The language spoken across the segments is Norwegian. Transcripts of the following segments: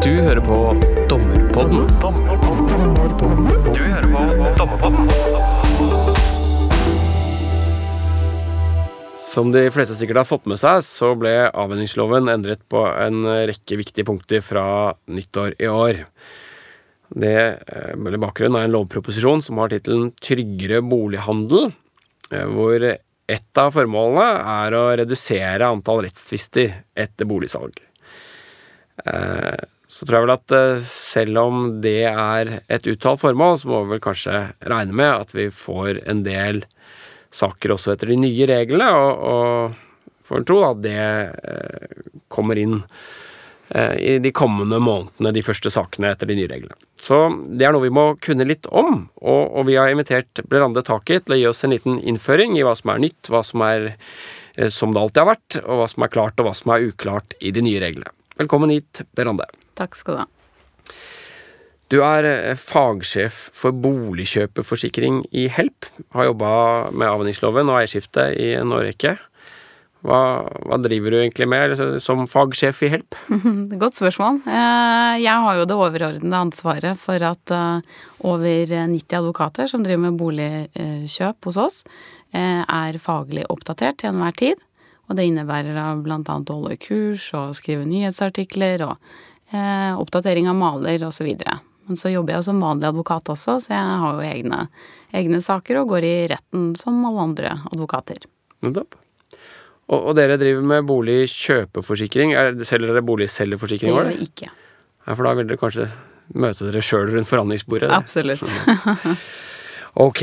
Du hører på Dommerpodden. Du hører på Dommerpodden. Som de fleste sikkert har fått med seg, så ble avvenningsloven endret på en rekke viktige punkter fra nyttår i år. Det eh, bakgrunnen er en lovproposisjon som har tittelen Tryggere bolighandel, eh, hvor et av formålene er å redusere antall rettstvister etter boligsalg. Eh, så tror jeg vel at selv om det er et uttalt formål, så må vi vel kanskje regne med at vi får en del saker også etter de nye reglene, og, og får en tro at det kommer inn i de kommende månedene, de første sakene etter de nye reglene. Så det er noe vi må kunne litt om, og, og vi har invitert Blerande Taket til å gi oss en liten innføring i hva som er nytt, hva som er eh, som det alltid har vært, og hva som er klart og hva som er uklart i de nye reglene. Velkommen hit, Blerande. Takk skal du ha. Du er eh, fagsjef for boligkjøperforsikring i Help. Har jobba med avhendingsloven og eierskifte i en årrekke. Hva, hva, driver du egentlig med som fagsjef i Help? Godt spørsmål. Eh, jeg har jo det overordnede ansvaret for at eh, over 90 advokater som driver med boligkjøp hos oss, er faglig oppdatert til enhver tid. Og det innebærer annet å holde kurs og skrive nyhetsartikler og oppdatering av maler osv. Men så jobber jeg som vanlig advokat også, så jeg har jo egne, egne saker og går i retten som alle andre advokater. Nettopp. Og, og, dere driver med boligkjøpeforsikring. Selger dere boligselgerforsikring? Det gjør vi ikke. Ja, For da vil dere kanskje møte dere sjøl rundt forhandlingsbordet? Absolutt. ok.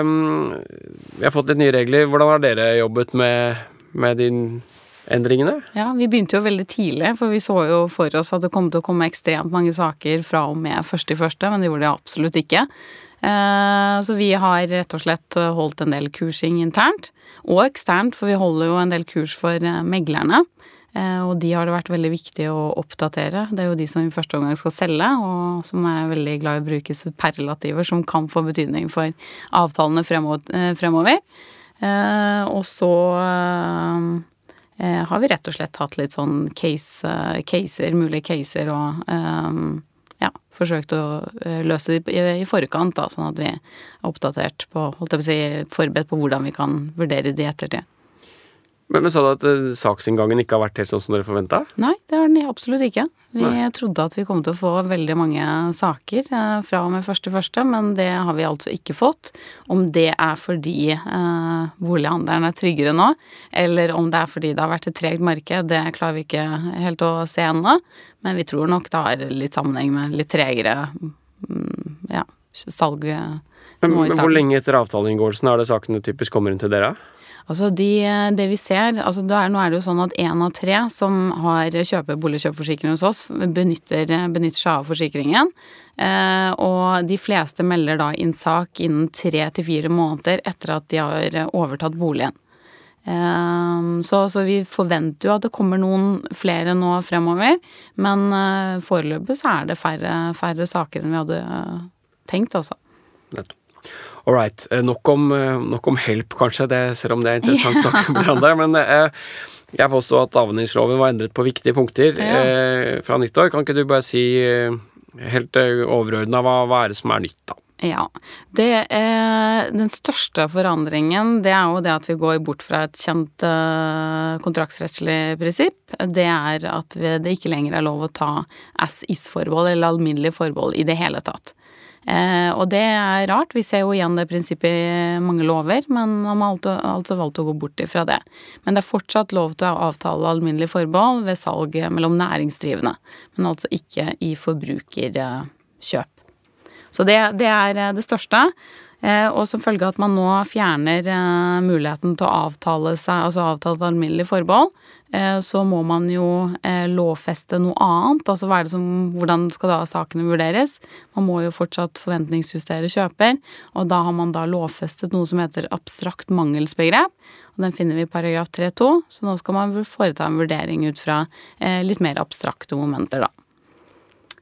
Um, vi har fått litt nye regler. Hvordan har dere jobbet med, med de endringene? Ja, Vi begynte jo veldig tidlig, for vi så jo for oss at det kom til å komme ekstremt mange saker fra og med første i første, men det gjorde det absolutt ikke. Eh, så vi har rett og slett holdt en del kursing internt, og eksternt, for vi holder jo en del kurs for eh, meglerne. Eh, og de har det vært veldig viktig å oppdatere. Det er jo de som i første omgang skal selge, og som er veldig glad i å bruke superlativer som kan få betydning for avtalene fremover. Og så har vi rett og slett hatt litt sånn case, caser, mulige caser og ja, forsøkt å eh, løse det i forkant, da, sånn at vi er oppdatert på, holdt jeg på å si, forberedt på hvordan vi kan vurdere det i ettertid. Men, men sa du at uh, saksinngangen ikke har vært helt sånn som dere forventa? Nei, det har den absolutt ikke. Vi Nei. trodde at vi kom til å få veldig mange saker uh, fra og med første første, men det har vi altså ikke fått. Om det er fordi uh, bolighandelen er tryggere nå, eller om det er fordi det har vært et tregt marked, det klarer vi ikke helt å se ennå. Men vi tror nok det har litt sammenheng med litt tregere um, ja, salg. Men, men hvor lenge etter avtaleinngåelsen er det sakene typisk kommer inn til dere? Altså de, det vi ser altså er, Nå er det jo sånn at én av tre som har kjøper boligkjøpforsikring hos oss, benytter, benytter seg av forsikringen. Eh, og de fleste melder da inn sak innen tre til fire måneder etter at de har overtatt boligen. Eh, så, så, vi forventer jo at det kommer noen flere nå fremover, men eh, foreløpig så er det færre, færre saker enn vi hadde tenkt, altså. Nettopp. All right. Eh, nok om, eh, nok om help, kanskje, det, selv om det er interessant nok blant deg. Men eh, jeg påstår at avhendingsloven var endret på viktige punkter ja. eh, fra nyttår. Kan ikke du bare si eh, helt overordna hva, hva er det som er nytt, da? Ja. Det er, den største forandringen det er jo det at vi går bort fra et kjent kontraktsrettslig prinsipp. Det er at vi, det ikke lenger er lov å ta as is-forbehold eller alminnelig forbehold i det hele tatt. Eh, og det er rart. Vi ser jo igjen det prinsippet i mange lover, men man har altså valgt å gå bort ifra det. Men det er fortsatt lov til å avtale alminnelig forbehold ved salg mellom næringsdrivende, men altså ikke i forbrukerkjøp. Så det, det er det største. Eh, og som følge av at man nå fjerner eh, muligheten til å avtale seg, altså avtale et alminnelig forbehold, Eh, så må man jo lovfeste noe annet. Altså som, hvordan skal da sakene vurderes? Man må jo fortsatt forventningsjustere kjøper, og da har man da lovfestet noe som heter abstrakt mangelsbegrep. Og den finner vi i paragraf 3-2, så nå skal man foreta en vurdering ut fra litt mer abstrakte momenter, da.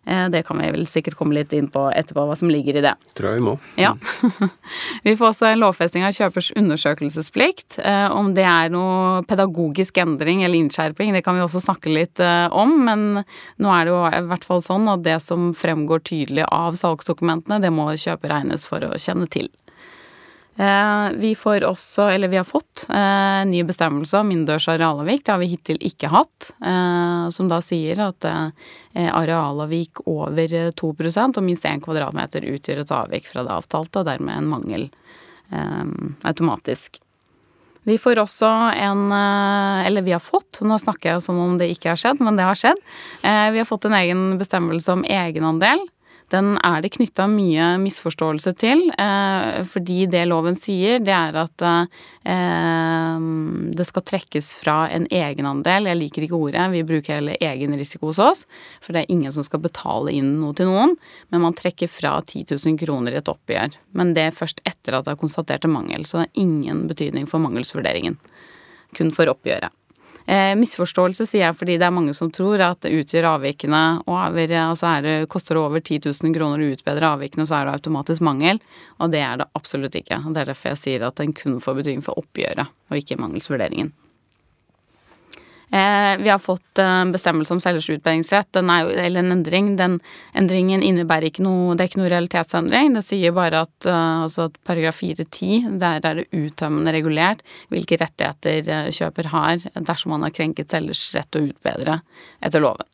Eh, det kan vi vel sikkert komme litt inn på etterpå, hva som ligger i det. Tror jeg vi må. Ja. vi får også en lovfesting av kjøpers undersøkelsesplikt. Eh, om det er noe pedagogisk endring eller innskjerping, det kan vi også snakke litt eh, om. Men nå er det jo i hvert fall sånn at det som fremgår tydelig av salgsdokumentene, det må kjøper regnes for å kjenne til. Eh, vi får også, eller vi har fått, eh, nye bestemmelser om innendørs arealavvik. Det har vi hittil ikke hatt. Eh, som da sier at arealavvik over 2% og minst 1 kvadratmeter utgjør et avvik fra det avtalte, og dermed en mangel automatisk. Vi får også en Eller vi har fått, nå snakker jeg som om det ikke har skjedd, men det har skjedd. Vi har fått en egen bestemmelse om egenandel den er det knytta mye misforståelse til. Eh, fordi det loven sier, det er at eh, det skal trekkes fra en egenandel. Jeg liker ikke ordet, vi bruker heller egen risiko hos oss. For det er ingen som skal betale inn noe til noen. Men man trekker fra 10 000 kroner i et oppgjør. Men det er først etter at det er konstatert en mangel. Så det har ingen betydning for mangelsvurderingen. Kun for oppgjøret. Eh, misforståelse sier jeg fordi det er mange som tror at det utgjør avvikene, over, altså det, koster det over 10 000 kroner å utbedre avvikene, så er det automatisk mangel. Og det er det absolutt ikke. Det er derfor jeg sier at den kun får betydning for oppgjøret, og ikke mangelsvurderingen. Eh, vi har fått en eh, bestemmelse om selgers utbedringsrett, eller en endring. Den endringen innebærer ikke noe Det er ikke noe realitetsendring. Det sier bare at, eh, altså at paragraf 4-10, der er det uttømmende regulert hvilke rettigheter kjøper har dersom man har krenket selgers rett til å utbedre etter loven.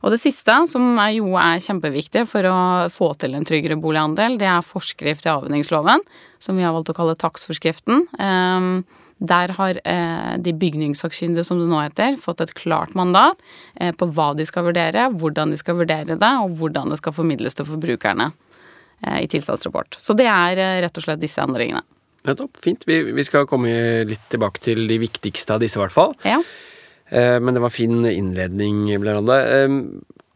Og det siste, som jo er kjempeviktig for å få til en tryggere boligandel, det er forskrift i avhendingsloven, som vi har valgt å kalle takstforskriften. Um, der har eh, de bygningssakkyndige, som det nå heter, fått et klart mandat eh, på hva de skal vurdere, hvordan de skal vurdere det, og hvordan det skal formidles til forbrukerne eh, i tilstandsrapport. Så det er rett og slett disse endringene. Nettopp. Fint. Vi, vi, skal komme litt tilbake til de viktigste av disse, i hvert fall. Ja. Eh, men det var fin innledning, Blerande.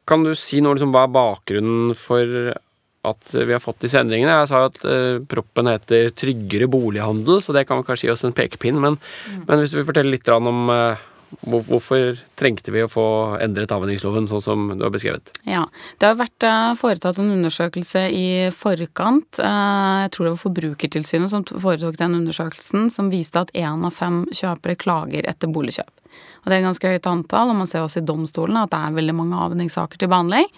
Kan du si noe liksom, hva er bakgrunnen for at vi har fått disse endringene. Jeg sa at uh, proppen heter 'Tryggere bolighandel', så det kan kanskje gi oss en pekepinn. Men, mm. men hvis du vil fortelle litt om uh, Hvorfor trengte vi å få endret avhendingsloven sånn som du har beskrevet? Ja, Det har vært uh, foretatt en undersøkelse i forkant. Jeg tror det var Forbrukertilsynet som foretok den undersøkelsen, som viste at én av fem kjøpere klager etter boligkjøp. Og Det er et ganske høyt antall, og man ser også i domstolene at det er veldig mange avhendingssaker til behandling.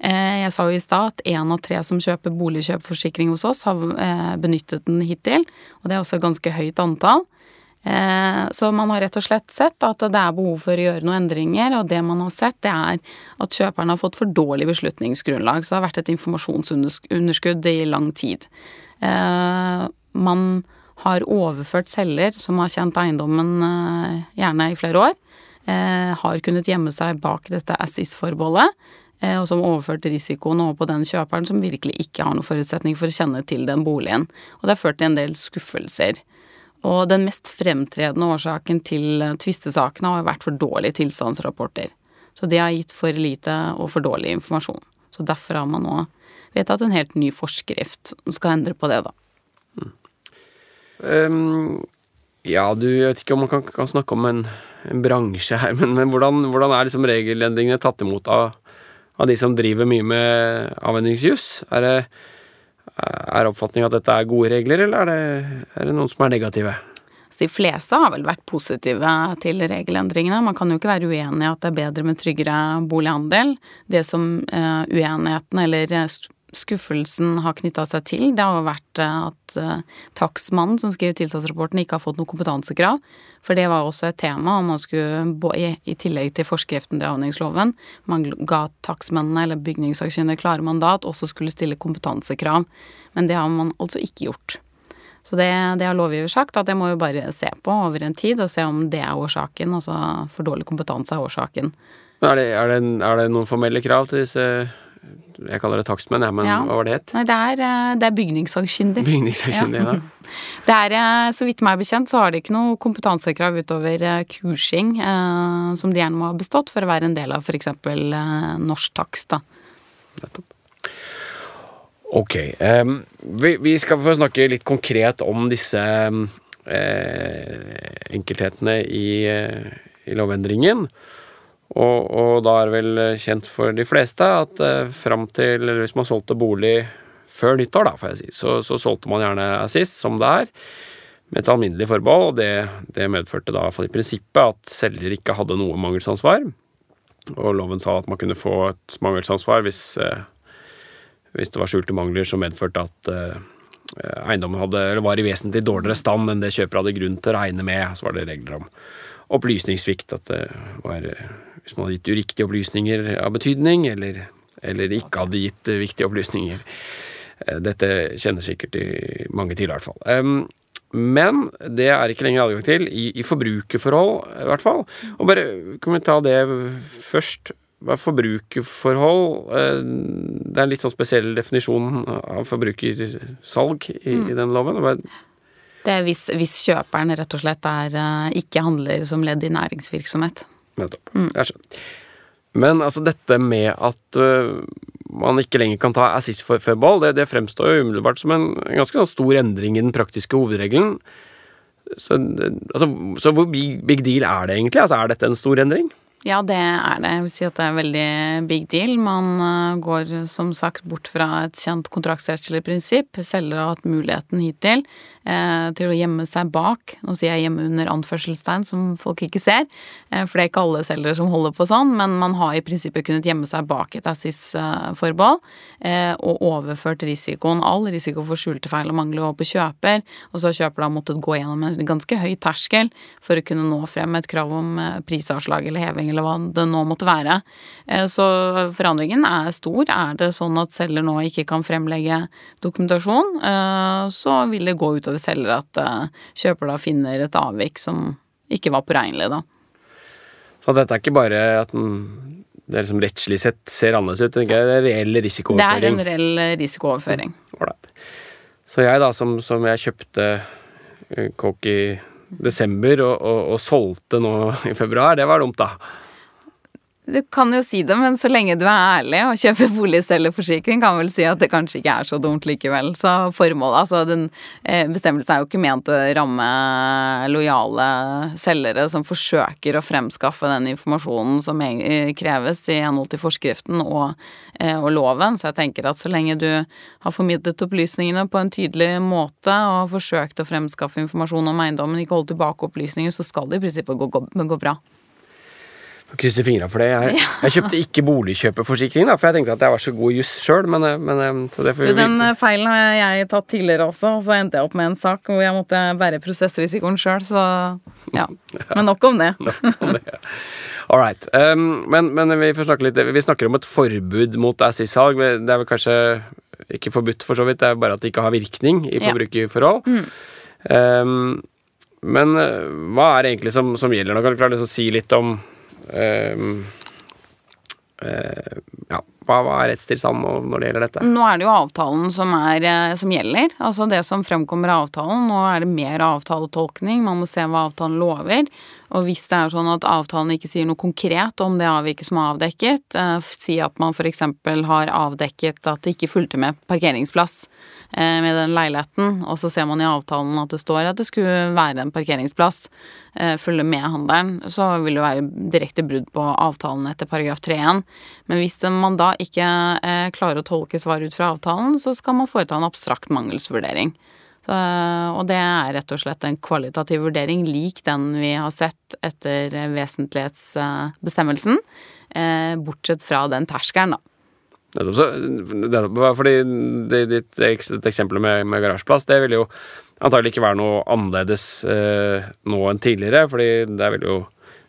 Eh, jeg sa jo i stad at én av tre som kjøper boligkjøpforsikring hos oss, har eh, benyttet den hittil. Og det er også et ganske høyt antall. Eh, så man har rett og slett sett at det er behov for å gjøre noen endringer, og det man har sett, det er at kjøperne har fått for dårlig beslutningsgrunnlag. Så det har vært et informasjonsunderskudd i lang tid. Man har overført selger som har kjent eiendommen gjerne i flere år, har kunnet gjemme seg bak dette Assis-forbeholdet, Eh, og som overførte risikoen over på den kjøperen som virkelig ikke har noen forutsetning for å kjenne til den boligen. Og det har ført til en del skuffelser. Og den mest fremtredende årsaken til eh, tvistesakene har vært for dårlige tilstandsrapporter. Så det har gitt for lite og for dårlig informasjon. Så derfor har man nå vedtatt en helt ny forskrift som skal endre på det, da. Mm. Um, ja, du jeg vet ikke om man kan, kan snakke om en, en bransje her, men, men hvordan, hvordan, er liksom regelendringene tatt imot av av de som driver mye med avvenningsjus? Er er oppfatningen at dette er gode regler, eller er det, er det noen som er negative? de fleste har vel vært positive til regelendringene. Man kan jo ikke være uenig i at det er bedre med tryggere bolighandel. Det som uh, uenigheten eller skuffelsen har knytta seg til, det har jo vært eh, at uh, takstmannen som skriver tilstandsrapporten, ikke har fått noe kompetansekrav. For det var også et tema om man skulle, i, tillegg til forskriften til avhendingsloven, man ga takstmennene eller bygningssakkyndige klare mandat, også skulle stille kompetansekrav. Men det har man altså ikke gjort. Så det, det har lovgiver sagt, at det må vi bare se på over en tid, og se om det er årsaken. Altså for dårlig kompetanse er årsaken. Er det, er, det, er det, noen formelle krav til disse jeg kaller det takstmenn, ja, men ja. hva var det het? Nei, det er, eh, det er bygningssakkyndig. Bygningssakkyndig, ja. Det er, eh, så vidt meg er bekjent, så har de ikke noe kompetansekrav utover eh, kursing eh, som de gjerne må ha bestått for å være en del av f.eks. Eh, norsk takst, da. Nettopp. Ok. Um, vi, vi, skal få snakke litt konkret om disse eh, enkelthetene i, i lovendringen. Og, og da er det vel kjent for de fleste at eh, fram til Eller hvis man solgte bolig før nyttår, da, får jeg si, så, så solgte man gjerne Assis, som det er, med et alminnelig forbehold. Og det, det medførte da i prinsippet at selger ikke hadde noe mangelsansvar. Og loven sa at man kunne få et mangelsansvar hvis, eh, hvis det var skjulte mangler som medførte at eh, eiendommen hadde, eller var i vesentlig dårligere stand enn det kjøper hadde grunn til å regne med. Så var det regler om opplysningssvikt, at det var hvis man hadde gitt uriktige opplysninger av betydning, eller, eller ikke hadde gitt viktige opplysninger. Eh, dette kjenner sikkert mange til, i hvert fall. Men det er ikke lenger adgang til, i, i forbrukerforhold i hvert fall. Og bare kan vi ta det først. Hva er forbrukerforhold? Eh, det er en litt sånn spesiell definisjon av forbrukersalg i, mm. i den loven. Det er hvis, hvis, kjøperen rett og slett er, eh, ikke handler som ledd i næringsvirksomhet. Nettopp. Mm. Jeg skjønner. Men altså dette med at uh, man ikke lenger kan ta assist-forbehold, det, det fremstår jo umiddelbart som en, en ganske sånn stor endring i den praktiske hovedregelen. Så, altså, så hvor big, big, deal er det egentlig? Altså, er dette en stor endring? Ja, det er det. Jeg vil si at det er en veldig big deal. Man eh, går som sagt bort fra et kjent kontraktsrettslig prinsipp. Selger har hatt muligheten hittil til å gjemme seg bak. Nå sier jeg hjemme under anførselstegn, som folk ikke ser. Eh, for det er ikke alle selgere som holder på sånn, men man har i prinsippet kunnet gjemme seg bak et Assis-forbehold eh, og overført risikoen, all risiko for skjulte feil og mangler over på kjøper. Og så har kjøper da måttet gå gjennom en ganske høy terskel for å kunne nå frem et krav om eh, prisavslag eller heving eller hva det nå måtte være. Eh, så forandringen er stor. Er det sånn at selger nå ikke kan fremlegge dokumentasjon, eh, så vil det gå utover selger at eh, kjøper da finner et avvik som ikke var påregnelig, da. Så dette er ikke bare at den det liksom rettslig sett ser annerledes ut. Det er reell risikooverføring. Det er en reell risikooverføring. Ålreit. Så jeg, da, som, som jeg kjøpte kåk i desember og, og, og, solgte nå i februar, det var dumt, da. Du kan jo si det, men så lenge du er ærlig og kjøper boligselgerforsikring, kan vel si at det kanskje ikke er så dumt likevel. Så formålet, altså den eh, bestemmelsen er jo ikke ment å ramme lojale selgere som forsøker å fremskaffe den informasjonen som kreves i henhold til forskriften og, eh, og loven. Så jeg tenker at så lenge du har formidlet opplysningene på en tydelig måte og forsøkt å fremskaffe informasjon om eiendommen, ikke holdt tilbake opplysninger, så skal det i prinsippet gå, gå, gå bra. Krysser fingra for det. Jeg, jeg, kjøpte ikke boligkjøperforsikring, da, for jeg tenkte at jeg var så god juss sjøl. Men, eh, men eh, så det får du, Den eh, feilen har jeg tatt tidligere også, og så endte jeg opp med en sak hvor jeg måtte bære prosessrisikoen sjøl, så ja. Men nok om det. All right. Um, men, men, vi får snakke litt Vi snakker om et forbud mot Assis-salg. Det er vel kanskje ikke forbudt, for så vidt. Det er bare at det ikke har virkning i forbrukerforhold. Ja. Mm. Um, men hva er det egentlig som, som gjelder nå? Kan du klare å si litt om Ehm, eh, av? hva, er rettstilstanden når det gjelder dette? Nå er det jo avtalen som, er, eh, som, gjelder. Altså det som fremkommer av avtalen. Nå er det mer avtaletolkning. Man må se hva avtalen lover. Og hvis det er sånn at avtalen ikke sier noe konkret om det avviket som er avdekket, eh, si at man f.eks. har avdekket at det ikke fulgte med parkeringsplass eh, med den leiligheten, og så ser man i avtalen at det står at det skulle være en parkeringsplass, følge med handelen, så vil det være direkte brudd på avtalen etter paragraf 3-1. Men hvis man da ikke eh, klarer å tolke svaret ut fra avtalen, så skal man foreta en abstrakt mangelsvurdering. Så, og det er rett og slett en kvalitativ vurdering lik den vi har sett etter vesentlighetsbestemmelsen, eh, bortsett fra den terskelen, da. Fordi ditt, ditt eksempel med, med garasjeplass, det vil jo antagelig ikke være noe annerledes eh, nå enn tidligere, fordi det vil jo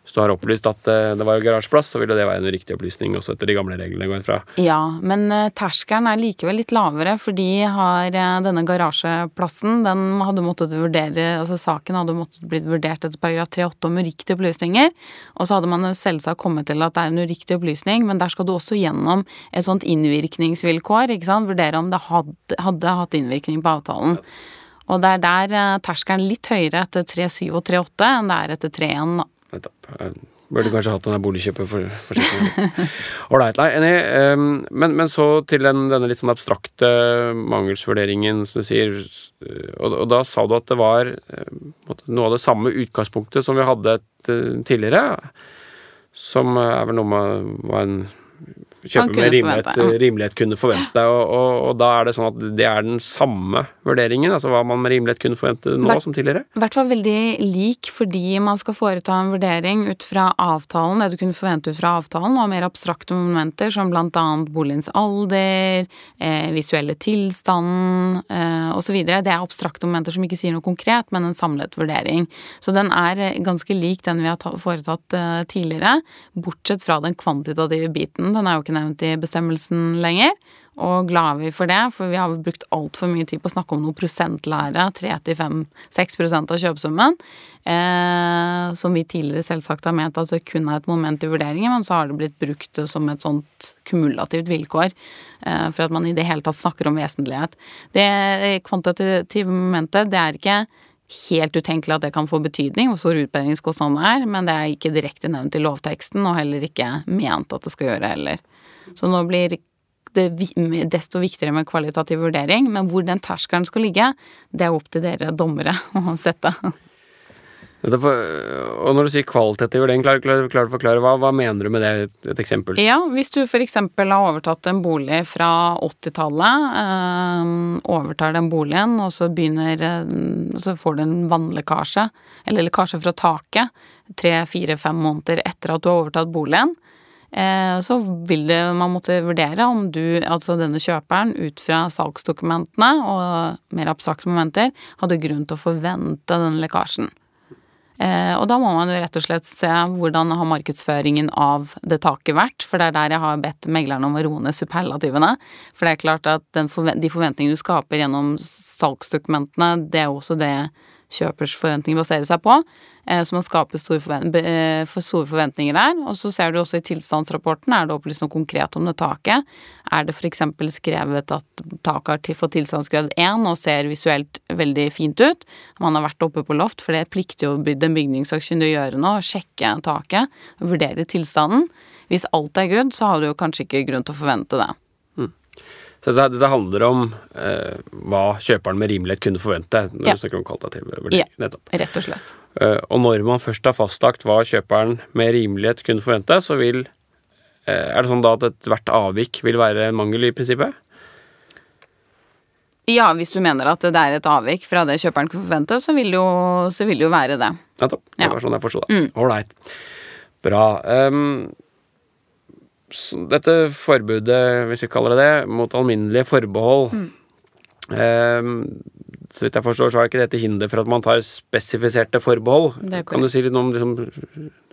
hvis du har opplyst at eh, det var garasjeplass, så ville det være en riktig opplysning også etter de gamle reglene går fra. Ja, men eh, terskelen er likevel litt lavere, fordi har eh, denne garasjeplassen den hadde måttet vurdere, altså Saken hadde måttet blitt vurdert etter paragraf 3-8 om uriktige opplysninger. Og så hadde man jo selvsagt kommet til at det er en uriktig opplysning, men der skal du også gjennom et sånt innvirkningsvilkår. ikke sant? Vurdere om det hadde, hadde hatt innvirkning på avtalen. Og det er der terskelen litt høyere etter 3-7 og 3-8 enn det er etter 3-1. da. Nettopp. Burde kanskje hatt den boligkjøperforsikringen. Ålreit, nei, enig. Um, men, men, så til den, denne litt sånn abstrakte mangelsvurderingen, som du sier. Og, og, da sa du at det var uh, noe av det samme utgangspunktet som vi hadde et, tidligere. som er vel noe med hva en kjøper med rimelighet, forvente, ja. rimelighet kunne forvente. Og, og, og da er det sånn at det er den samme vurderingen, altså hva man med rimelighet kunne forvente nå Hvert- som tidligere. I hvert fall veldig lik fordi man skal foreta en vurdering ut fra avtalen, det du kunne forvente ut fra avtalen, og mer abstrakte momenter som annet boligens alder, eh, visuelle tilstand eh, osv. Det er abstrakte momenter som ikke sier noe konkret, men en samlet vurdering. Så den er eh, ganske lik den vi har foretatt eh, tidligere, bortsett fra den kvantitative biten. Den er jo ikke nevnt i bestemmelsen lenger. Og glad er vi for det, for vi har brukt altfor mye tid på å snakke om noe prosentlære, 3-5-6 av kjøpesummen, eh, som vi tidligere selvsagt har ment at det kun er et moment i vurderingen, men så har det blitt brukt som et sånt kumulativt vilkår eh, for at man i det hele tatt snakker om vesentlighet. Det kvantitative momentet, det er ikke helt utenkelig at det kan få betydning, hvor stor utbedringskostnaden er, men det er ikke direkte nevnt i lovteksten, og heller ikke ment at det skal gjøre heller. Så nå blir det desto viktigere med kvalitativ vurdering, men hvor den terskelen skal ligge, det er opp til dere dommere å sette. For, og når du sier kvalitativ vurdering, klar, klar å forklare hva, hva mener du med det? Et, et eksempel? Ja, hvis du f.eks. har overtatt en bolig fra 80-tallet, øh, overtar den boligen, og så begynner eh, Så får du en vannlekkasje, eller lekkasje fra taket, tre, fire, fem måneder etter at du har overtatt boligen. Eh, Så vil det, man måtte vurdere om du, altså denne kjøperen, ut fra salgsdokumentene og mer abstrakte momenter, hadde grunn til å forvente denne lekkasjen. Eh, og da må man jo rett og slett se hvordan har markedsføringen av det taket vært, for det er der jeg har bedt meglerne om å roe ned superlativene. For det er klart at den forven de forventningene du skaper gjennom salgsdokumentene, det er jo også det kjøpers forventninger baserer seg på. Eh, så man skaper store, forvent eh, for store forventninger der. Og så ser du også i tilstandsrapporten, er det opplyst noe konkret om det taket. Er det f.eks. skrevet at taket har fått tilstandsgrad 1 og ser visuelt veldig fint ut. Man har vært oppe på loft, for det plikter jo den bygningssakkyndige å gjøre nå, å sjekke taket vurdere tilstanden. Hvis alt er good, så har du jo kanskje ikke grunn til å forvente det. Så det, det handler om eh, hva kjøperen med rimelighet kunne forvente når Ja. du snakker om kvalitativ vurdering. Ja. Rett og slett. Eh, og når man først har fastlagt hva kjøperen med rimelighet kunne forvente, så vil eh, Er det sånn da at ethvert avvik vil være en mangel i prinsippet? Ja, hvis du mener at det er et avvik fra det kjøperen kunne forvente, så vil det jo, så vil det jo være det. Nettopp. Det Ja. var sånn jeg forsto det. Mm. Ålreit. Bra. Ehm, så dette forbudet, hvis vi kaller det det, mot alminnelige forbehold Mm. eh, Så vidt jeg forstår, så er ikke dette hinder for at man tar spesifiserte forbehold. Kan du si litt om, liksom,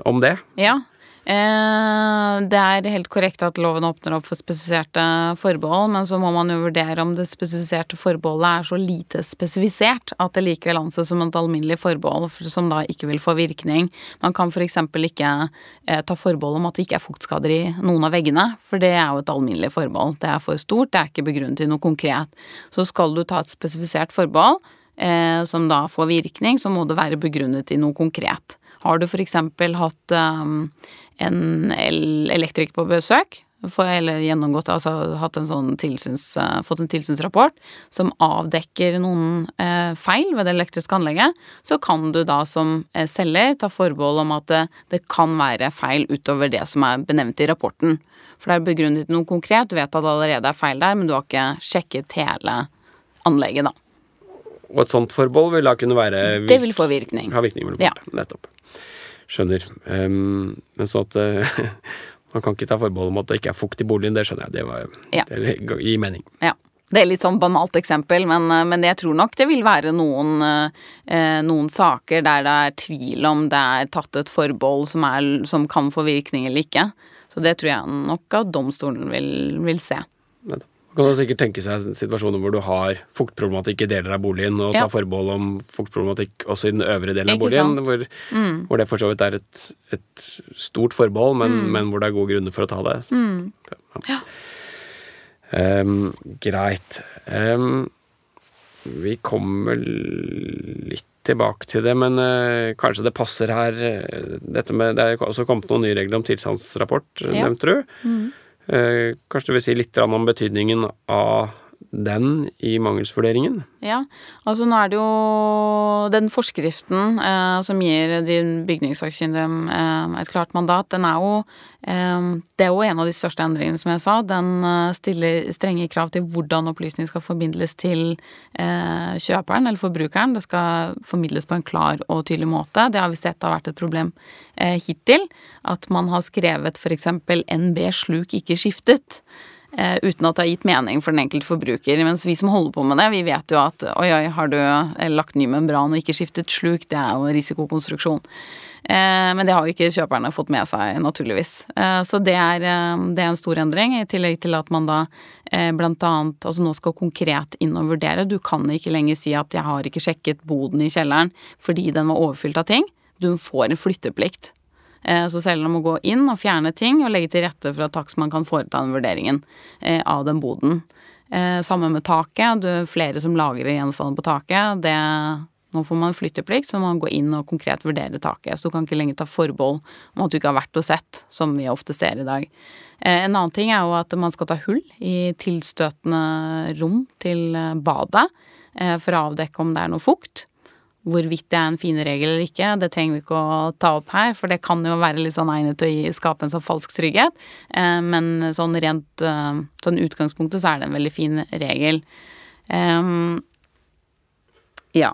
om det? Ja. Eh, det er helt korrekt at loven åpner opp for spesifiserte forbehold, men så må man jo vurdere om det spesifiserte forbeholdet er så lite spesifisert at det likevel anses som et alminnelig forbehold som da ikke vil få virkning. Man kan f.eks. ikke eh, ta forbehold om at det ikke er fuktskader i noen av veggene, for det er jo et alminnelig forbehold. Det er for stort, det er ikke begrunnet i noe konkret. Så skal du ta et spesifisert forbehold, eh, som da får virkning, så må det være begrunnet i noe konkret. Har du f.eks. hatt um, en el elektriker på besøk, for, eller gjennomgått, altså en sånn tilsyns, eh, fått en tilsynsrapport som avdekker noen eh, feil ved det elektriske anlegget, så kan du da som eh, selger ta forbehold om at det, det kan være feil utover det som er benevnt i rapporten. For det er begrunnet i noe konkret, du vet at det allerede er feil der, men du har ikke sjekket hele anlegget, da. Og et sånt forbehold vil da kunne være Det vil få virkning. ha virkning. Ja. Nettopp. Skjønner. Um, men sånn at uh, man kan ikke ta forbehold om at det ikke er fukt i boligen, det skjønner jeg. Det, var, Ja. det gir mening. Ja. Det er litt sånn banalt eksempel, men, eh, men jeg tror nok det vil være noen, eh, noen saker der det er tvil om det er tatt et forbehold som, er, som kan få virkning eller ikke. Så det tror jeg nok at domstolen vil, vil se. Nettopp. Man kan sikkert tenke seg situasjoner hvor du har fuktproblematikk i deler av boligen, og Ja. ta forbehold om fuktproblematikk også i den øvre delen av boligen, hvor, Mm. hvor det for så vidt er et, et stort forbehold, men, Mm. men hvor det er gode grunner for å ta det. Mm. ja. Um, greit. Um, vi kommer litt tilbake til det, men uh, kanskje det passer her eh, dette med, Det er også kommet noen nye regler om tilstandsrapport, Ja. nevnte du. Mm. Eh, kanskje du vil si litt om betydningen av den i mangelsvurderingen? Ja, altså nå er det jo den forskriften eh, som gir de bygningssakkyndige eh, et klart mandat, den er jo eh, Det er jo en av de største endringene, som jeg sa. Den eh, stiller strenge krav til hvordan opplysning skal formidles til eh, kjøperen eller forbrukeren. Det skal formidles på en klar og tydelig måte. Det har vi sett har vært et problem eh, hittil. At man har skrevet f.eks. NB sluk ikke skiftet. Eh, uten at det har gitt mening for den enkelte forbruker. Mens vi som holder på med det, vi vet jo at oi, oi, har du lagt ny membran og ikke skiftet sluk, det er jo risikokonstruksjon. Eh, men det har jo ikke kjøperne fått med seg, naturligvis. Eh, så det er, det er en stor endring, i tillegg til at man da blant annet altså nå skal konkret inn og vurdere. Du kan ikke lenger si at 'jeg har ikke sjekket boden i kjelleren fordi den var overfylt av ting'. Du får en flytteplikt. Eh, så selgeren må gå inn og fjerne ting og legge til rette for at takstmann kan foreta den vurderingen eh, av den boden. Eh, samme med taket. Du er flere som lagrer gjenstander på taket. Det, nå får man flytteplikt, så må man gå inn og konkret vurdere taket. Så du kan ikke lenger ta forbehold om at du ikke har vært og sett, som vi ofte ser i dag. En annen ting er jo at man skal ta hull i tilstøtende rom til badet for å avdekke om det er noe fukt. Hvorvidt det er en fineregel eller ikke, det trenger vi ikke å ta opp her, for det kan jo være litt sånn egnet til å skape en sånn falsk trygghet. Eh, men sånn rent eh, sånn utgangspunktet så er det en veldig fin regel. Um, ja.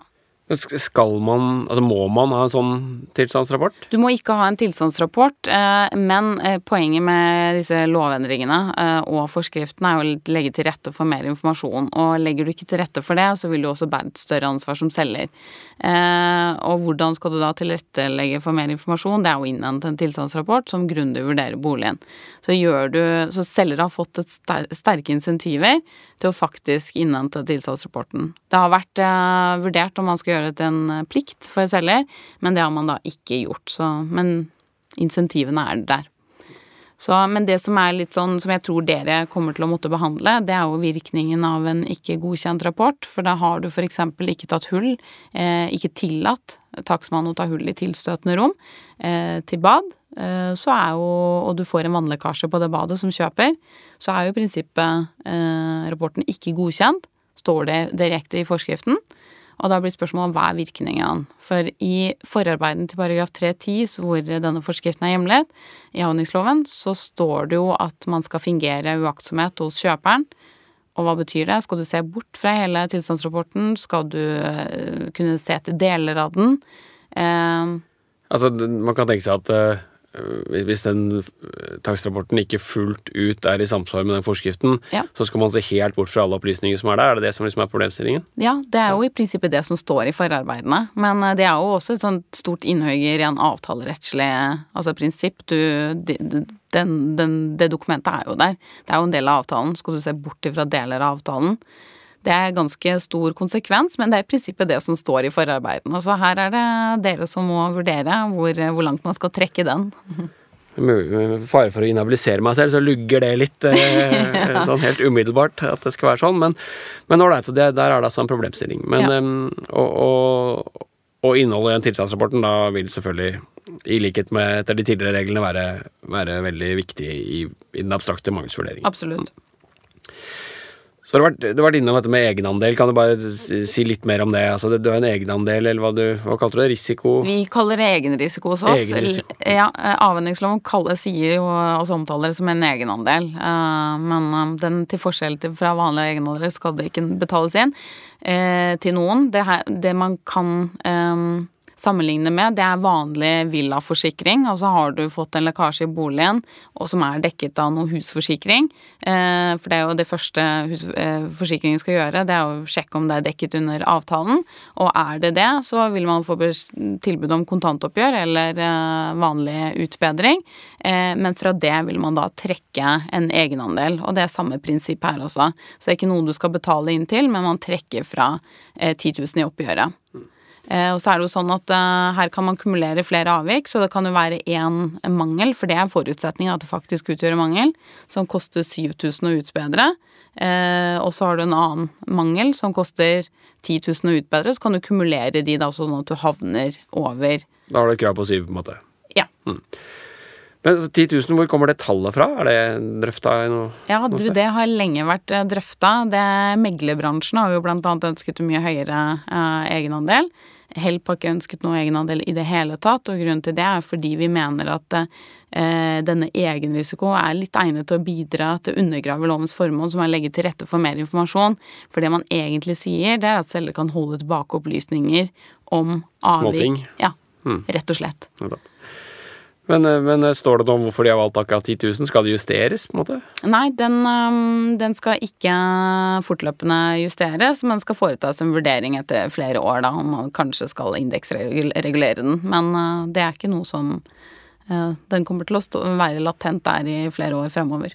Skal man, altså Må man ha en sånn tilstandsrapport? Du må ikke ha en tilstandsrapport, eh, men eh, poenget med disse lovendringene eh, og forskriftene er å legge til rette for mer informasjon. Og legger du ikke til rette for det, så vil du også bære et større ansvar som selger. Og hvordan skal du da tilrettelegge for mer informasjon? Det er å innhente en tilstandsrapport som grundig vurderer boligen. Så gjør du Så selger har fått sterke insentiver til å faktisk innhente tilstandsrapporten. Det har vært vurdert om man skal gjøre gjøre det til en eh, plikt for selger, men det har man da ikke gjort. Så, men insentivene er der. Så, men det som er litt sånn, som jeg tror dere kommer til å måtte behandle, det er jo virkningen av en ikke godkjent rapport. For da har du f.eks. ikke tatt hull, eh, ikke tillatt takstmannen å ta hull i tilstøtende rom eh, til bad. Eh, så er jo, og du får en vannlekkasje på det badet som kjøper, så er jo i prinsippet eh, rapporten ikke godkjent. Står det direkte i forskriften. Og da blir spørsmålet hva er virkningen? For i forarbeiden til paragraf 310, hvor denne forskriften er hjemlet, i avhendingsloven, så står det jo at man skal fingere uaktsomhet hos kjøperen. Og hva betyr det? Skal du se bort fra hele tilstandsrapporten? Skal du uh, kunne se til deler av den? Eh, altså, man kan tenke seg at Eh, hvis den eh, takstrapporten ikke fullt ut er i samsvar med den forskriften, ja. så skal man se helt bort fra alle opplysninger som er der? Er det det som liksom er problemstillingen? Ja, det er jo i prinsippet det som står i forarbeidene. Men eh, det er jo også et sånt stort innhugg i en avtalerettslig altså prinsipp. Du, den, den, det dokumentet er jo der. Det er jo en del av avtalen. Skal du se bort ifra deler av avtalen? Det er ganske stor konsekvens, men det er i prinsippet det som står i forarbeidene. Så her er det dere som må vurdere hvor, hvor langt man skal trekke den. Med fare for å inhabilisere meg selv, så lugger det litt eh, sånn helt umiddelbart at det skal være sånn. Men, men ålreit, der er det altså en problemstilling. Men, ja. um, og, og, og, innholdet i den tilstandsrapporten da vil selvfølgelig, i likhet med etter de tidligere reglene, være, være veldig viktig i, i den abstrakte mangelsvurderingen. Absolutt. Mm. Så har du vært innom dette med egenandel. Kan du bare si litt mer om det? Altså, du har en egenandel, eller hva, du, hva kalte du det? Risiko? Vi kaller det egenrisiko hos oss. Egenrisiko. Ja, Avhendingsloven sier jo oss omtaler det som en egenandel. Eh, men eh, den til forskjell fra vanlige egenandeler skal det ikke betales inn eh, til noen. Det, her, det man kan sammenligne med, det er vanlig villaforsikring. Altså så har du fått en lekkasje i boligen og som er dekket av noe husforsikring. Eh, for det er jo det første eh, forsikringen skal gjøre, det er å sjekke om det er dekket under avtalen. Og er det det, så vil man få tilbud om kontantoppgjør eller eh, vanlig utbedring. Men fra det vil man da trekke en egenandel, og det er samme prinsipp her også. Så det er ikke noe du skal betale inn til, men man trekker fra 10 000 i oppgjøret. Eh, og så er det jo sånn at uh, her kan man kumulere flere avvik, så det kan jo være én mangel, for det er forutsetninga at det faktisk utgjør en mangel, som koster 7000 å utbedre. Uh, og så har du en annen mangel som koster 10 000 å utbedre, så kan du kumulere de da sånn at du havner over Da har du krav på syv, på en måte? Ja. Mm. Men 10 000, hvor kommer det tallet fra? Er det drøfta i noe Ja, du, det har lenge vært eh, drøfta. Meglerbransjen har jo blant annet ønsket mye høyere eh, egenandel. Help har ikke ønsket noe egenandel i det hele tatt, og grunnen til det er fordi vi mener at eh, denne egenrisiko er litt egnet til å bidra til å undergrave lovens formål, som er å legge til rette for mer informasjon. For det man egentlig sier, det er at selger kan holde tilbake opplysninger om avvik. Småting. Ja, Hmm. rett og slett. Nettopp. Men, eh, men eh, står det noe om hvorfor de har valgt akkurat 10 000? Skal det justeres, på en måte? Nei, den, den skal ikke fortløpende justeres, men skal foretas en vurdering etter flere år, da, om man kanskje skal indeksregulere den. Men det er ikke noe som Den kommer til å stå, være latent der i flere år fremover.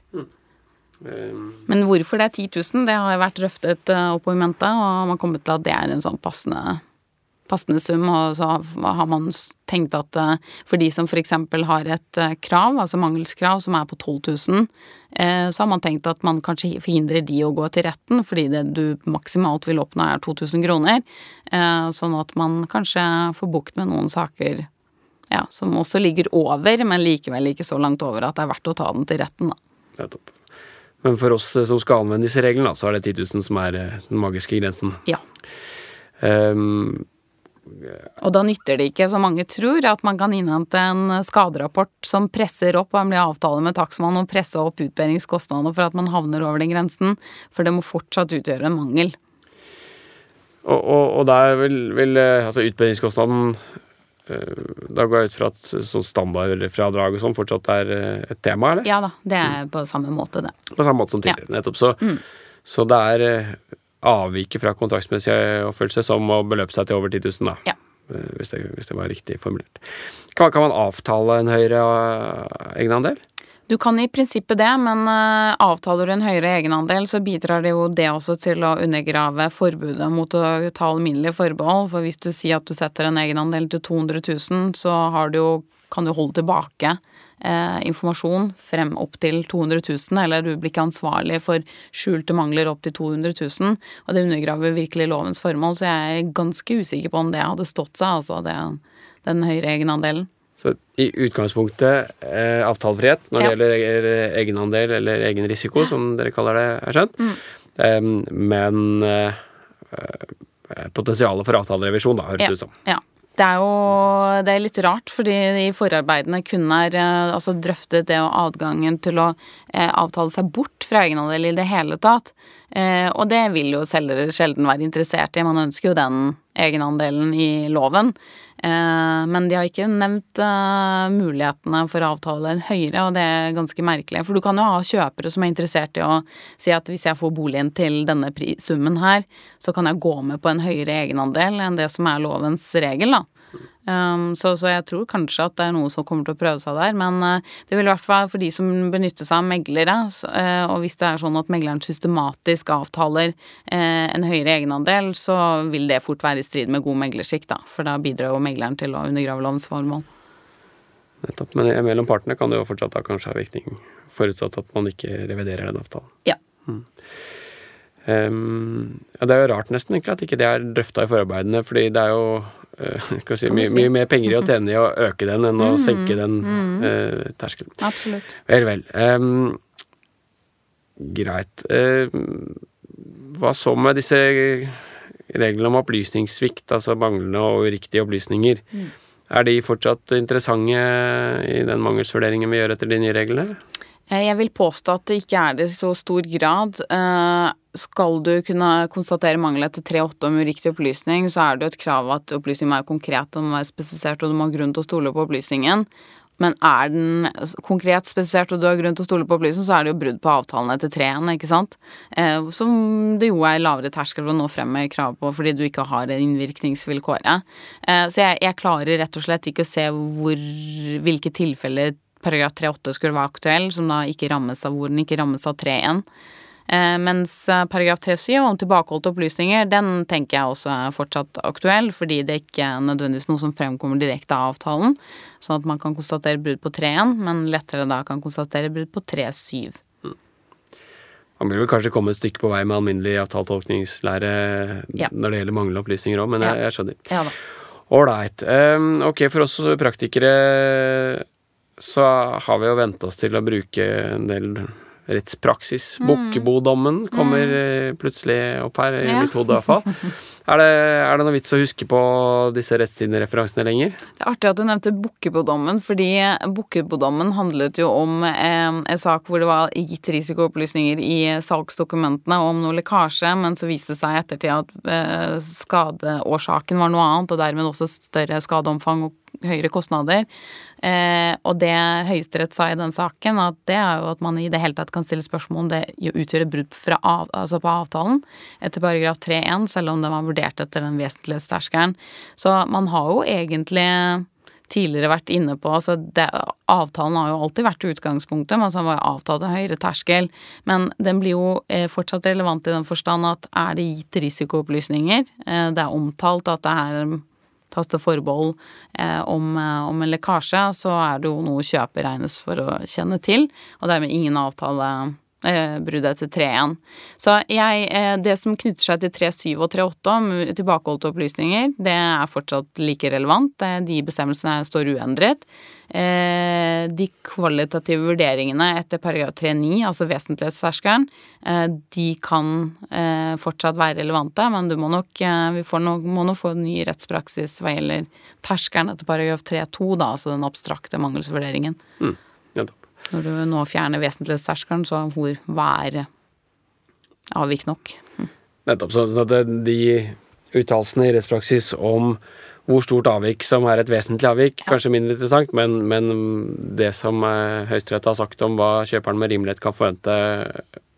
Eh, Men hvorfor det er 10 000, det har vært røftet opp i mente, og man har kommet til at det er en sånn passende passende sum, og så har man tenkt at eh, for de som f.eks. har et eh, krav, altså mangelskrav, som er på 12 000, eh, så har man tenkt at man kanskje forhindrer de å gå til retten, fordi det du maksimalt vil oppnå er 2000 kroner. Sånn at man kanskje får bukt med noen saker ja, som også ligger over, men likevel ikke så langt over at det er verdt å ta den til retten, da. nettopp. Men for oss som skal anvende disse reglene, så er det 10 000 som er den magiske grensen. Ja. Um, Og da nytter det ikke, som mange tror, at man kan innhente en skaderapport som presser opp og blir avtale med takstmann og presse opp utbedringskostnadene for at man havner over den grensen, for det må fortsatt utgjøre en mangel. og, og, og der vil, vil eh, altså utbedringskostnaden eh, Da går jeg ut fra at sånn standardfradrag og sånn fortsatt er eh, et tema, eller? Ja da, det er på samme måte, det. På samme måte som tidligere, nettopp. Så, så det er avviket fra kontraktsmessig oppfølgelse som å beløpe seg til over 10 000, da. Ja. Eh, Hvis det, hvis det var riktig formulert. Kan, kan man avtale en høyere eh, egenandel? Du kan i prinsippet det, men eh, avtaler du en høyere egenandel, så bidrar det jo det også til å undergrave forbudet mot å ta alminnelige forbehold. For hvis du sier at du setter en egenandel til 200 000, så har du jo, kan du holde tilbake eh, informasjon frem opp til 200 000, eller du blir ikke ansvarlig for skjulte mangler opp til 200 000. Og det undergraver virkelig lovens formål, så jeg er ganske usikker på om det hadde stått seg, altså det, den høyere egenandelen. Så i utgangspunktet eh, avtalefrihet når det Ja. gjelder egenandel eller egen risiko, som dere kaller det, er skjønt. Mm. Eh, men eh, eh, potensialet for avtalerevisjon, da, høres det ut som. Ja. Det er jo det er litt rart, fordi i forarbeidene kun er eh, altså drøftet det og adgangen til å eh, avtale seg bort fra egenandel i det hele tatt. Eh, og det vil jo selgere sjelden være interessert i. Man ønsker jo den egenandelen i loven. Eh, men de har ikke nevnt eh, mulighetene for å avtale en høyere, og det er ganske merkelig. For du kan jo ha kjøpere som er interessert i å si at hvis jeg får boligen til denne summen her, så kan jeg gå med på en høyere egenandel enn det som er lovens regel, da. Um, så, så jeg tror kanskje at det er noe som kommer til å prøve seg der. Men uh, det vil i hvert fall for de som benytter seg av meglere, så, uh, og hvis det er sånn at megleren systematisk avtaler uh, en høyere egenandel, så vil det fort være i strid med god meglerskikk, da. For da bidrar jo megleren til å undergrave lovens formål. Nettopp. Men mellom partene kan det jo fortsatt da kanskje ha virkning, forutsatt at man ikke reviderer den avtalen. Ja. Um, ja, det er jo rart nesten egentlig at ikke det er drøfta i forarbeidene, fordi det er jo uh, si, mye, mye mer penger i å tjene i å øke den enn å senke den uh, terskelen. Absolutt. Vel, vel. Um, greit. Uh, hva så med disse reglene om opplysningssvikt, altså manglende og uriktige opplysninger? Er de fortsatt interessante i den mangelsvurderingen vi gjør etter de nye reglene? Eh, Jeg vil påstå at det ikke er det i så stor grad. Skal du kunne konstatere mangel etter 3.8 om uriktig opplysning, så er det jo et krav at opplysningen må være konkret, og må være spesifisert, og du må ha grunn til å stole på opplysningen. Men er den konkret spesifisert, og du har grunn til å stole på opplysningen, så er det jo brudd på avtalen etter 3.1, ikke sant? Eh, Som det jo er lavere terskel for å nå frem med krav på, fordi du ikke har innvirkningsvilkåret. Eh, Så jeg, jeg klarer rett og slett ikke å se hvor, hvilke tilfeller paragraf 3-8 skulle være aktuell, som da ikke rammes av hvor den ikke rammes av 3-1. Eh, mens eh, paragraf 3-7 om tilbakeholdte opplysninger, den tenker jeg også er fortsatt aktuell, fordi det ikke er nødvendigvis noe som fremkommer direkte av avtalen, sånn at man kan konstatere brudd på 3-1, men lettere da kan konstatere brudd på 3-7. Man vil vel kanskje komme et stykke på vei med alminnelig avtaletolkningslære Ja. når det gjelder manglende opplysninger òg, men jeg, jeg skjønner. Ja da. Ålreit. Um, ok, for oss praktikere så har vi jo vent oss til å bruke en del rettspraksis. Mm. Bukkebodommen kommer mm. plutselig opp her, i ja. mitt hode iallfall. Er, det, er det noe vits å huske på disse rettstidsreferansene lenger? Det er artig at du nevnte Bukkebodommen, fordi Bukkebodommen handlet jo om eh, en sak hvor det var gitt risikoopplysninger i salgsdokumentene om noe lekkasje, men så viste det seg i ettertid at eh, skadeårsaken var noe annet, og dermed også større skadeomfang og høyere kostnader. Eh, og det Høyesterett sa i den saken, at det er jo at man i det hele tatt kan stille spørsmål om det utgjør et brudd av, altså på avtalen etter paragraf 3-1, selv om den var vurdert etter den vesentlighetsterskelen. Så man har jo egentlig tidligere vært inne på altså det, Avtalen har jo alltid vært utgangspunktet, men så var avtalt en høyere terskel. Men den blir jo eh, fortsatt relevant i den forstand at er det gitt risikoopplysninger, eh, det er omtalt at det er tas til forbehold eh, om, eh, om, en lekkasje, så er det jo noe kjøper regnes for å kjenne til, og dermed ingen avtale bruddet etter 3.1. Så jeg, eh, det som knytter seg til 3.7 og 3.8 om tilbakeholdte opplysninger, det er fortsatt like relevant. De bestemmelsene står uendret. Eh, de kvalitative vurderingene etter paragraf 3-9, altså vesentlighetsterskelen, eh, de kan eh, fortsatt være relevante, men du må nok, vi nok, må nok få en ny rettspraksis hva gjelder terskelen etter paragraf 3-2, altså den abstrakte mangelsvurderingen. Mm, Når du nå fjerner vesentlighetsterskelen, så hvor, er avvik nok? Hm. Nettopp. Så de uttalelsene i rettspraksis om hvor stort avvik som er et vesentlig avvik, kanskje mindre interessant, men, men det som eh, Høyesterett har sagt om hva kjøperen med rimelighet kan forvente,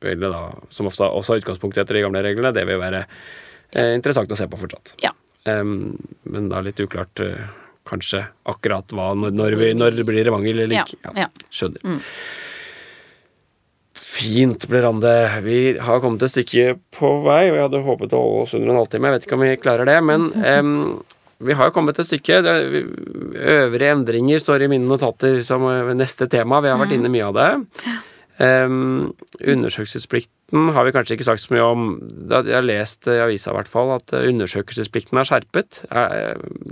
eller da, som ofte også er utgangspunktet etter de gamle reglene, det vil være eh, interessant å se på fortsatt. Ja. Um, men da litt uklart uh, kanskje akkurat hva når, vi, når det blir revangel eller ikke. Ja, ja. Skjønner. Mm. Fint, Blerande. Vi har kommet et stykke på vei, og jeg hadde håpet å holde oss under en halvtime. Jeg vet ikke om vi klarer det, men um, vi har kommet et stykke. Øvrige endringer står i mine notater som neste tema. Vi har vært mm. inne mye av det. Um, undersøkelsesplikten har vi kanskje ikke sagt så mye om. Jeg har lest i avisa i hvert fall at undersøkelsesplikten er skjerpet.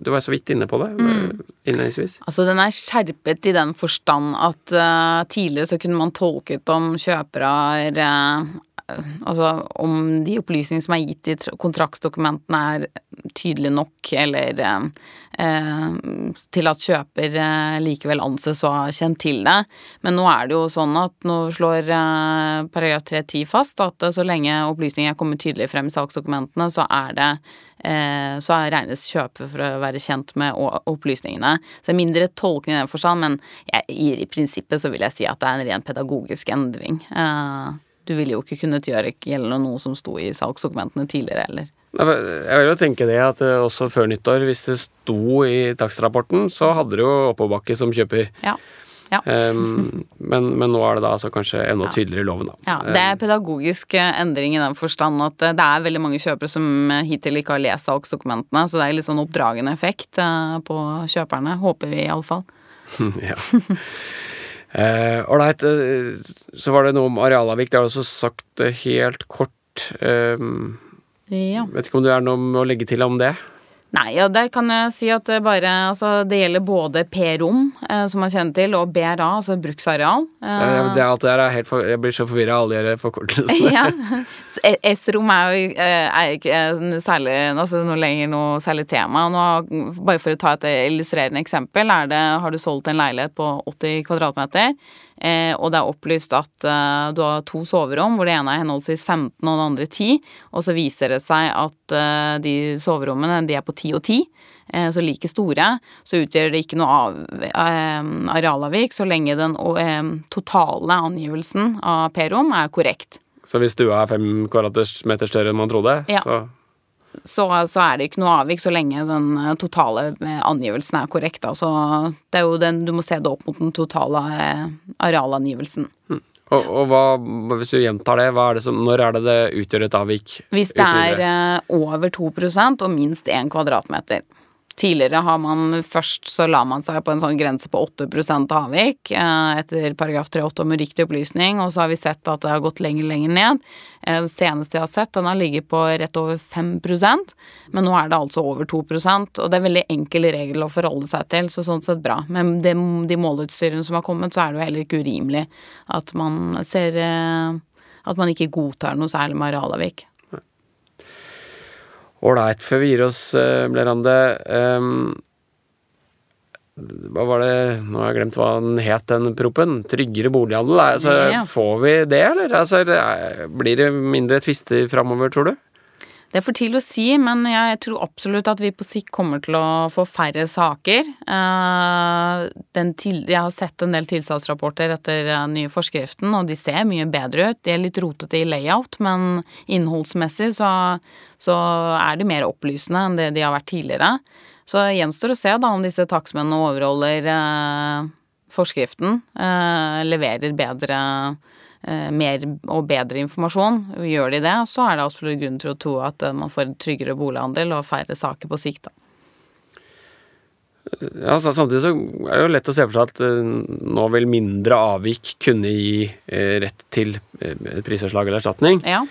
Du var så vidt inne på det mm. innledningsvis. Altså den er skjerpet i den forstand at uh, tidligere så kunne man tolket om kjøpere er uh, Altså om de opplysningene som er gitt i kontraktsdokumentene er tydelige nok, eller eh, til at kjøper eh, likevel anses å ha kjent til det. Men nå er det jo sånn at nå slår eh, paragraf 310 fast at så lenge opplysninger er kommet tydelig frem i salgsdokumentene, så er det eh, så regnes kjøper for å være kjent med opplysningene. Så det er mindre tolkning i den forstand, men jeg, i, prinsippet så vil jeg si at det er en ren pedagogisk endring. Eh, du ville jo ikke kunnet gjøre gjeldende noe som sto i salgsdokumentene tidligere heller. Jeg vil jo tenke det at eh, også før nyttår, hvis det sto i takstrapporten, så hadde du jo oppoverbakke som kjøper. Ja. Ja. Um, men, men, nå er det da altså kanskje enda tydeligere i loven, da. Ja, det er pedagogisk eh, endring i den forstand at det er veldig mange kjøpere som hittil ikke har lest salgsdokumentene, så det er litt sånn oppdragende effekt på kjøperne, håper vi iallfall. ja. Ålreit, uh, så var det noe om arealavvik. Det er også sagt helt kort. Eh, ja. Vet ikke om det er noe å legge til om det? Nei, ja, der kan jeg si at det bare Altså, det gjelder både P-rom, eh, som man kjenner til, og BRA, altså bruksareal. Eh, ja, det, alt det der er helt for, Jeg blir så forvirra av alle de forkortelsene. ja. S-rom er jo eh, er ikke eh, særlig altså noe lenger noe særlig tema. Nå, bare for å ta et illustrerende eksempel, er det, har du solgt en leilighet på 80 kvadratmeter. Eh, og det er opplyst at eh, du har to soverom, hvor det ene er henholdsvis 15 og det andre 10. Og så viser det seg at eh, de soverommene de er på 10 og 10, eh, så like store. Så utgjør det ikke noe av, eh, arealavvik så lenge den eh, totale angivelsen av P-rom er korrekt. Så hvis stua er fem kvadratmeter større enn man trodde, ja. så så, så, er det ikke noe avvik så lenge den eh, totale eh, angivelsen er korrekt. Altså, det er jo den, du må se det opp mot den totale eh, arealangivelsen. Mm. Og, og hva, hvis du gjentar det, er det som, når er det det utgjør et avvik? Hvis det er over 2% og minst 1 kvadratmeter. Tidligere har man først så la man seg på en sånn grense på 8% avvik eh, etter paragraf 3-8 om uriktig opplysning, og så har vi sett at det har gått lenger lenger ned. Eh, det seneste jeg har sett, den har ligget på rett over 5% men nå er det altså over 2% og det er veldig enkel regel å forholde seg til, så sånn sett bra. Men det, de måleutstyrene som har kommet, så er det jo heller ikke urimelig at man ser eh, at man ikke godtar noe særlig med arealavvik. Ålreit, før vi gir oss, eh, Blerande. Um, hva var det Nå har jeg glemt hva den het, den proppen. Tryggere bolighandel. Altså, ja. Får vi det, eller? Altså, blir det mindre tvister framover, tror du? Det er for tidlig å si, men jeg tror absolutt at vi på sikt kommer til å få færre saker. Eh, til, jeg har sett en del tilstandsrapporter etter den nye forskriften, og de ser mye bedre ut. De er litt rotete i layout, men innholdsmessig så, så er de mer opplysende enn det de har vært tidligere. Så gjenstår å se da om disse takstmennene overholder eh, forskriften, eh, leverer bedre Eh, mer og bedre informasjon. Gjør de det, så er det absolutt grunn til å tro at eh, man får en tryggere bolighandel og færre saker på sikt. da. Ja, så Samtidig så er det jo lett å se for seg at nå vil mindre avvik kunne gi rett til prisavslag eller erstatning. Ja.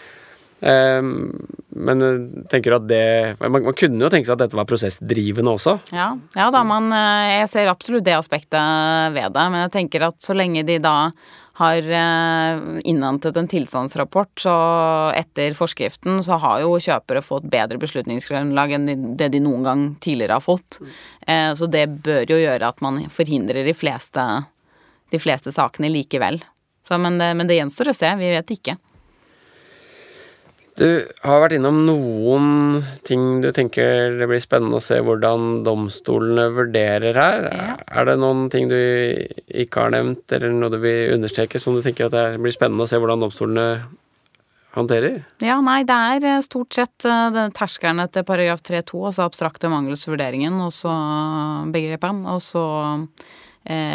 Uh, men tenker at det man, man, kunne jo tenke seg at dette var prosessdrivende også. Ja, ja da, man, jeg ser absolutt det aspektet ved det. Men jeg tenker at så lenge de da har eh, innhentet en tilstandsrapport, så etter forskriften så har jo kjøpere fått bedre beslutningsgrunnlag enn det de noen gang tidligere har fått. Eh, så det bør jo gjøre at man forhindrer de fleste, de fleste sakene likevel. Så, men, det, men det gjenstår å se, vi vet ikke. Du har vært innom noen ting du tenker det blir spennende å se hvordan domstolene vurderer her. Ja. Er det noen ting du ikke har nevnt, eller noe du vil understreke som du tenker at det blir spennende å se hvordan domstolene håndterer? Ja, nei, det er eh, stort sett uh, terskelen etter paragraf 3-2, altså abstrakte mangelsvurderingen, og så begrepene, og så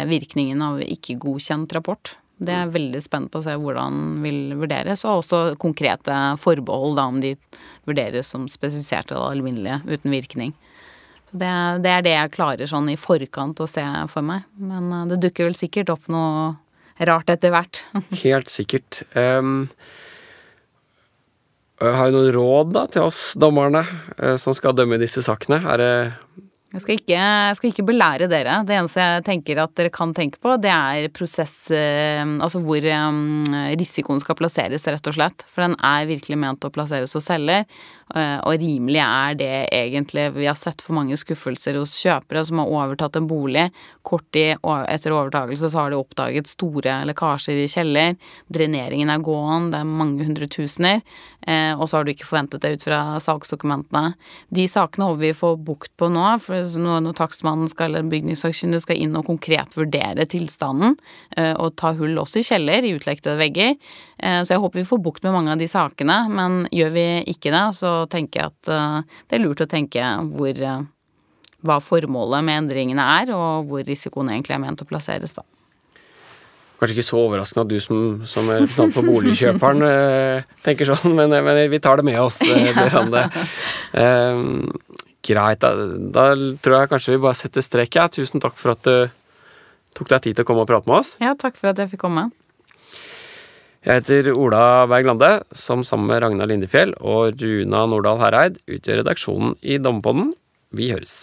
virkningen av ikke godkjent rapport. Det er jeg veldig spent på å se hvordan vil vurderes, og også konkrete forbehold, da, om de vurderes som spesifiserte eller alminnelige uten virkning. Så det, det, er det jeg klarer sånn i forkant å se for meg. Men eh, det dukker vel sikkert opp noe rart etter hvert. Helt sikkert. Um, har du noen råd da til oss dommerne uh, som skal dømme disse sakene? Er det jeg skal, ikke, jeg skal, ikke, belære dere. Det eneste jeg tenker at dere kan tenke på, det er prosess eh, Altså hvor um, risikoen skal plasseres, rett og slett. For den er virkelig ment å plasseres hos selger. Eh, og rimelig er det egentlig Vi har sett for mange skuffelser hos kjøpere som har overtatt en bolig. Kort tid etter overtakelse så har de oppdaget store lekkasjer i kjeller. Dreneringen er gåen, det er mange hundre tusener. Eh, og så har du ikke forventet det ut fra saksdokumentene. De sakene håper vi får bukt på nå, for når takstmannen skal, eller bygningssakkyndig skal inn og konkret vurdere tilstanden, eh, og ta hull også i kjeller, i utlekte vegger. Så jeg håper vi får bukt med mange av de sakene, men gjør vi ikke det, så tenker jeg at det er lurt å tenke hvor hva formålet med endringene er, og hvor risikoen egentlig er ment å plasseres, da. Kanskje ikke så overraskende at du som, som representant for boligkjøperen uh, tenker sånn, men, men, vi tar det med oss, Berande. greit, da, da, tror jeg kanskje vi bare setter strek. Ja. Tusen takk for at du tok deg tid til å komme og prate med oss. Ja, takk for at jeg fikk komme. Jeg heter Ola Berg Lande, som sammen med Ragnar Lindefjell og Runa Nordahl Hereid utgjør redaksjonen i Dommepodden. Vi høres.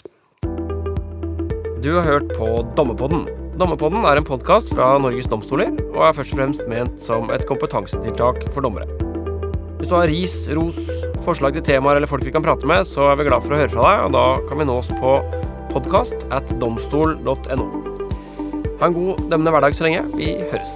Du har hørt på Dommerpodden. Dommerpodden er en podkast fra Norges domstoler og er først og fremst ment som et kompetansetiltak for dommere. Hvis du har ris, ros, forslag til temaer eller folk vi kan prate med, så er vi glad for å høre fra deg, og da kan vi nås på podkast. Ha en god dømmende hverdag så lenge. Vi høres.